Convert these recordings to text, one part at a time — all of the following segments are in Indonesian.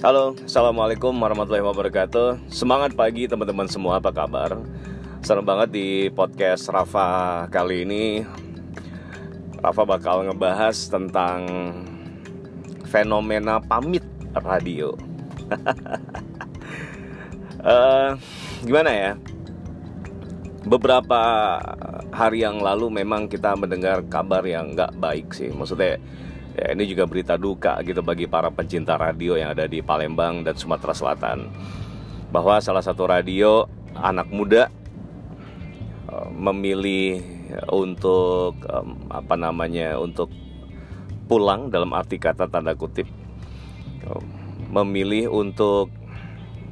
Halo, Assalamualaikum warahmatullahi wabarakatuh. Semangat pagi teman-teman semua, apa kabar? Senang banget di podcast Rafa kali ini. Rafa bakal ngebahas tentang fenomena pamit radio. Uh, Gimana ya? Beberapa hari yang lalu memang kita mendengar kabar yang nggak baik sih. Maksudnya Ya, ini juga berita duka gitu bagi para pencinta radio yang ada di Palembang dan Sumatera Selatan. Bahwa salah satu radio anak muda uh, memilih untuk apa namanya untuk pulang dalam arti kata tanda kutip memilih untuk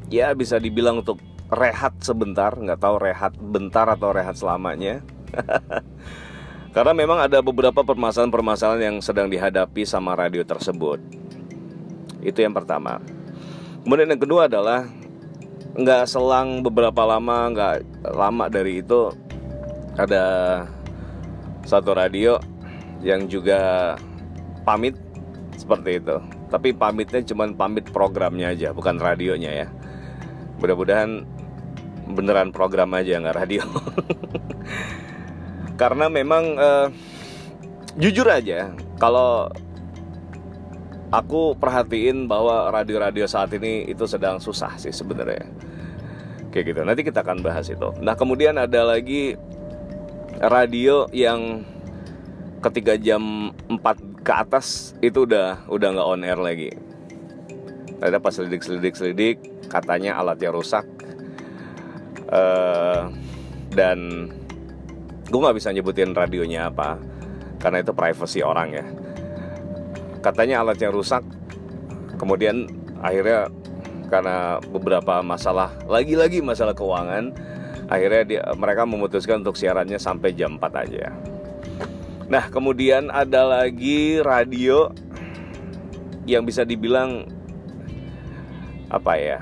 ya bisa dibilang untuk rehat sebentar nggak tahu rehat bentar atau rehat selamanya Karena memang ada beberapa permasalahan-permasalahan yang sedang dihadapi sama radio tersebut. Itu yang pertama. Kemudian yang kedua adalah nggak selang beberapa lama, nggak lama dari itu ada satu radio yang juga pamit seperti itu. Tapi pamitnya cuma pamit programnya aja, bukan radionya ya. Mudah-mudahan beneran program aja nggak radio. karena memang uh, jujur aja kalau aku perhatiin bahwa radio-radio saat ini itu sedang susah sih sebenarnya. Kayak gitu. Nanti kita akan bahas itu. Nah kemudian ada lagi radio yang ketika jam 4 ke atas itu udah udah nggak on air lagi. Ada pas selidik selidik selidik katanya alatnya rusak. Uh, dan gue nggak bisa nyebutin radionya apa karena itu privacy orang ya. Katanya alatnya rusak kemudian akhirnya karena beberapa masalah lagi-lagi masalah keuangan akhirnya dia, mereka memutuskan untuk siarannya sampai jam 4 aja. Nah kemudian ada lagi radio yang bisa dibilang apa ya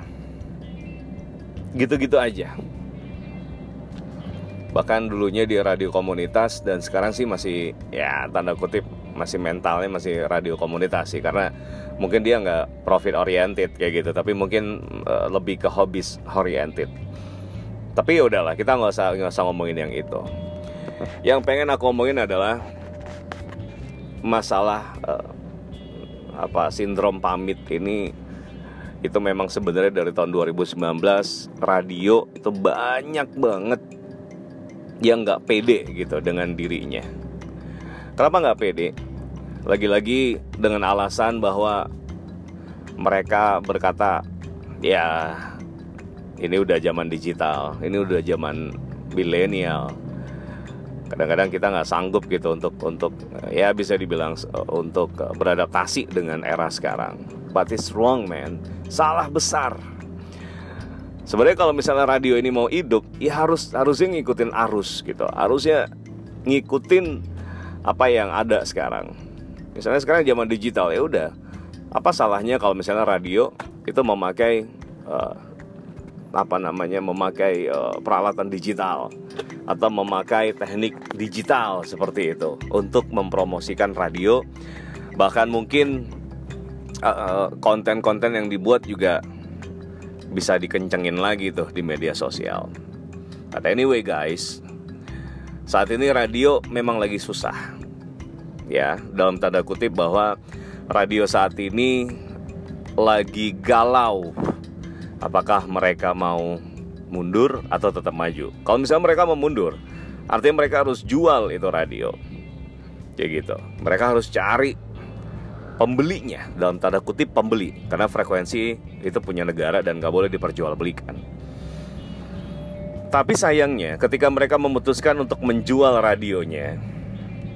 gitu-gitu aja bahkan dulunya di radio komunitas dan sekarang sih masih ya tanda kutip masih mentalnya masih radio komunitas sih. Karena mungkin dia nggak profit oriented kayak gitu tapi mungkin uh, lebih ke hobis oriented. Tapi ya udahlah kita nggak usah nggak usah ngomongin yang itu. Yang pengen aku ngomongin adalah masalah uh, apa sindrom pamit ini. Itu memang sebenarnya dari tahun 2019 radio itu banyak banget yang nggak pede gitu dengan dirinya. Kenapa nggak pede? Lagi-lagi dengan alasan bahwa mereka berkata, ya ini udah zaman digital, ini udah zaman milenial. Kadang-kadang kita nggak sanggup gitu untuk untuk ya bisa dibilang untuk beradaptasi dengan era sekarang. But it's wrong man, salah besar Sebenarnya kalau misalnya radio ini mau hidup, ya harus harusnya ngikutin arus gitu. Harusnya ngikutin apa yang ada sekarang. Misalnya sekarang zaman digital ya udah. Apa salahnya kalau misalnya radio itu memakai uh, apa namanya memakai uh, peralatan digital atau memakai teknik digital seperti itu untuk mempromosikan radio bahkan mungkin konten-konten uh, uh, yang dibuat juga bisa dikencengin lagi tuh di media sosial. But anyway guys, saat ini radio memang lagi susah. Ya, dalam tanda kutip bahwa radio saat ini lagi galau. Apakah mereka mau mundur atau tetap maju? Kalau misalnya mereka mau mundur, artinya mereka harus jual itu radio. Kayak gitu. Mereka harus cari pembelinya dalam tanda kutip pembeli karena frekuensi itu punya negara dan gak boleh diperjualbelikan. Tapi sayangnya ketika mereka memutuskan untuk menjual radionya,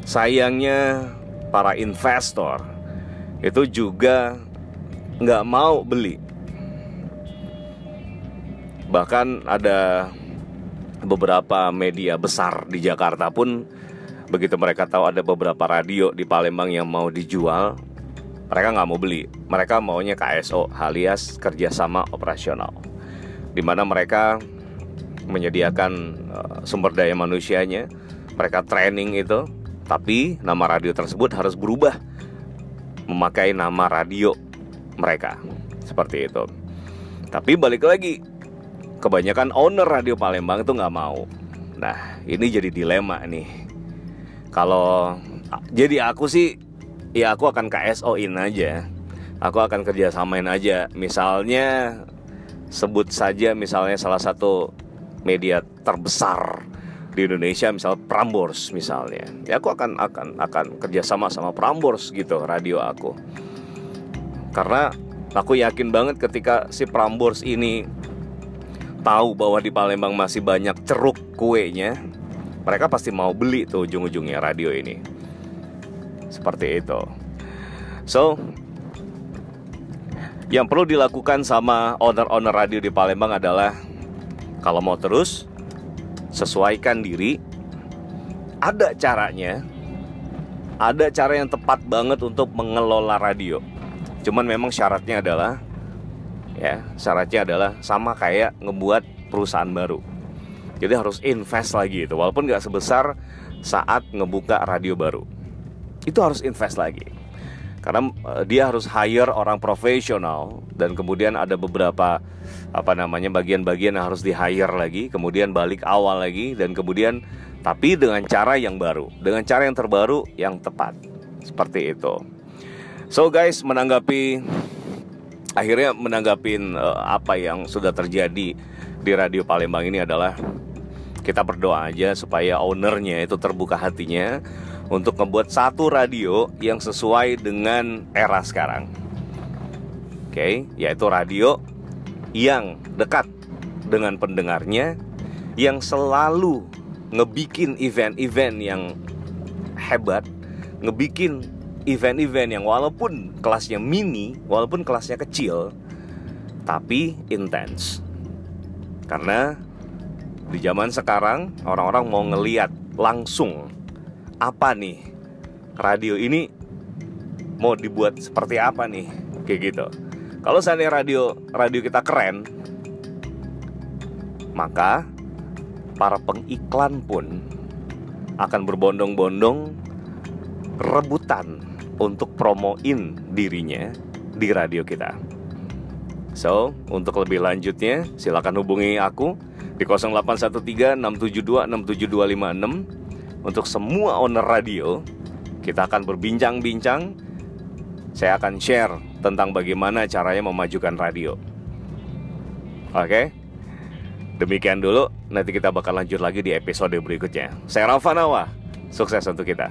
sayangnya para investor itu juga nggak mau beli. Bahkan ada beberapa media besar di Jakarta pun begitu mereka tahu ada beberapa radio di Palembang yang mau dijual, mereka nggak mau beli mereka maunya KSO alias kerjasama operasional di mana mereka menyediakan uh, sumber daya manusianya mereka training itu tapi nama radio tersebut harus berubah memakai nama radio mereka seperti itu. Tapi balik lagi, kebanyakan owner radio Palembang itu nggak mau. Nah, ini jadi dilema nih. Kalau jadi aku sih, ya aku akan KSO-in aja. Aku akan kerjasamain aja. Misalnya sebut saja misalnya salah satu media terbesar di Indonesia misal Prambors misalnya ya aku akan akan akan kerjasama sama Prambors gitu radio aku karena aku yakin banget ketika si Prambors ini tahu bahwa di Palembang masih banyak ceruk kuenya mereka pasti mau beli tuh ujung-ujungnya radio ini seperti itu so yang perlu dilakukan sama owner-owner radio di Palembang adalah kalau mau terus sesuaikan diri. Ada caranya. Ada cara yang tepat banget untuk mengelola radio. Cuman memang syaratnya adalah ya, syaratnya adalah sama kayak ngebuat perusahaan baru. Jadi harus invest lagi itu walaupun nggak sebesar saat ngebuka radio baru. Itu harus invest lagi. Karena uh, dia harus hire orang profesional dan kemudian ada beberapa apa namanya bagian-bagian yang harus di hire lagi kemudian balik awal lagi dan kemudian tapi dengan cara yang baru dengan cara yang terbaru yang tepat. Seperti itu. So guys menanggapi akhirnya menanggapi uh, apa yang sudah terjadi di radio Palembang ini adalah kita berdoa aja supaya ownernya itu terbuka hatinya untuk membuat satu radio yang sesuai dengan era sekarang. Oke, okay, yaitu radio yang dekat dengan pendengarnya, yang selalu ngebikin event-event yang hebat, ngebikin event-event yang walaupun kelasnya mini, walaupun kelasnya kecil, tapi intens. Karena di zaman sekarang orang-orang mau ngeliat langsung apa nih? Radio ini mau dibuat seperti apa nih? Kayak gitu. Kalau seandainya radio radio kita keren maka para pengiklan pun akan berbondong-bondong rebutan untuk promoin dirinya di radio kita. So, untuk lebih lanjutnya silakan hubungi aku di 0813 672 67256 untuk semua owner radio, kita akan berbincang-bincang. Saya akan share tentang bagaimana caranya memajukan radio. Oke, demikian dulu. Nanti kita bakal lanjut lagi di episode berikutnya. Saya Rafa Nawa, sukses untuk kita.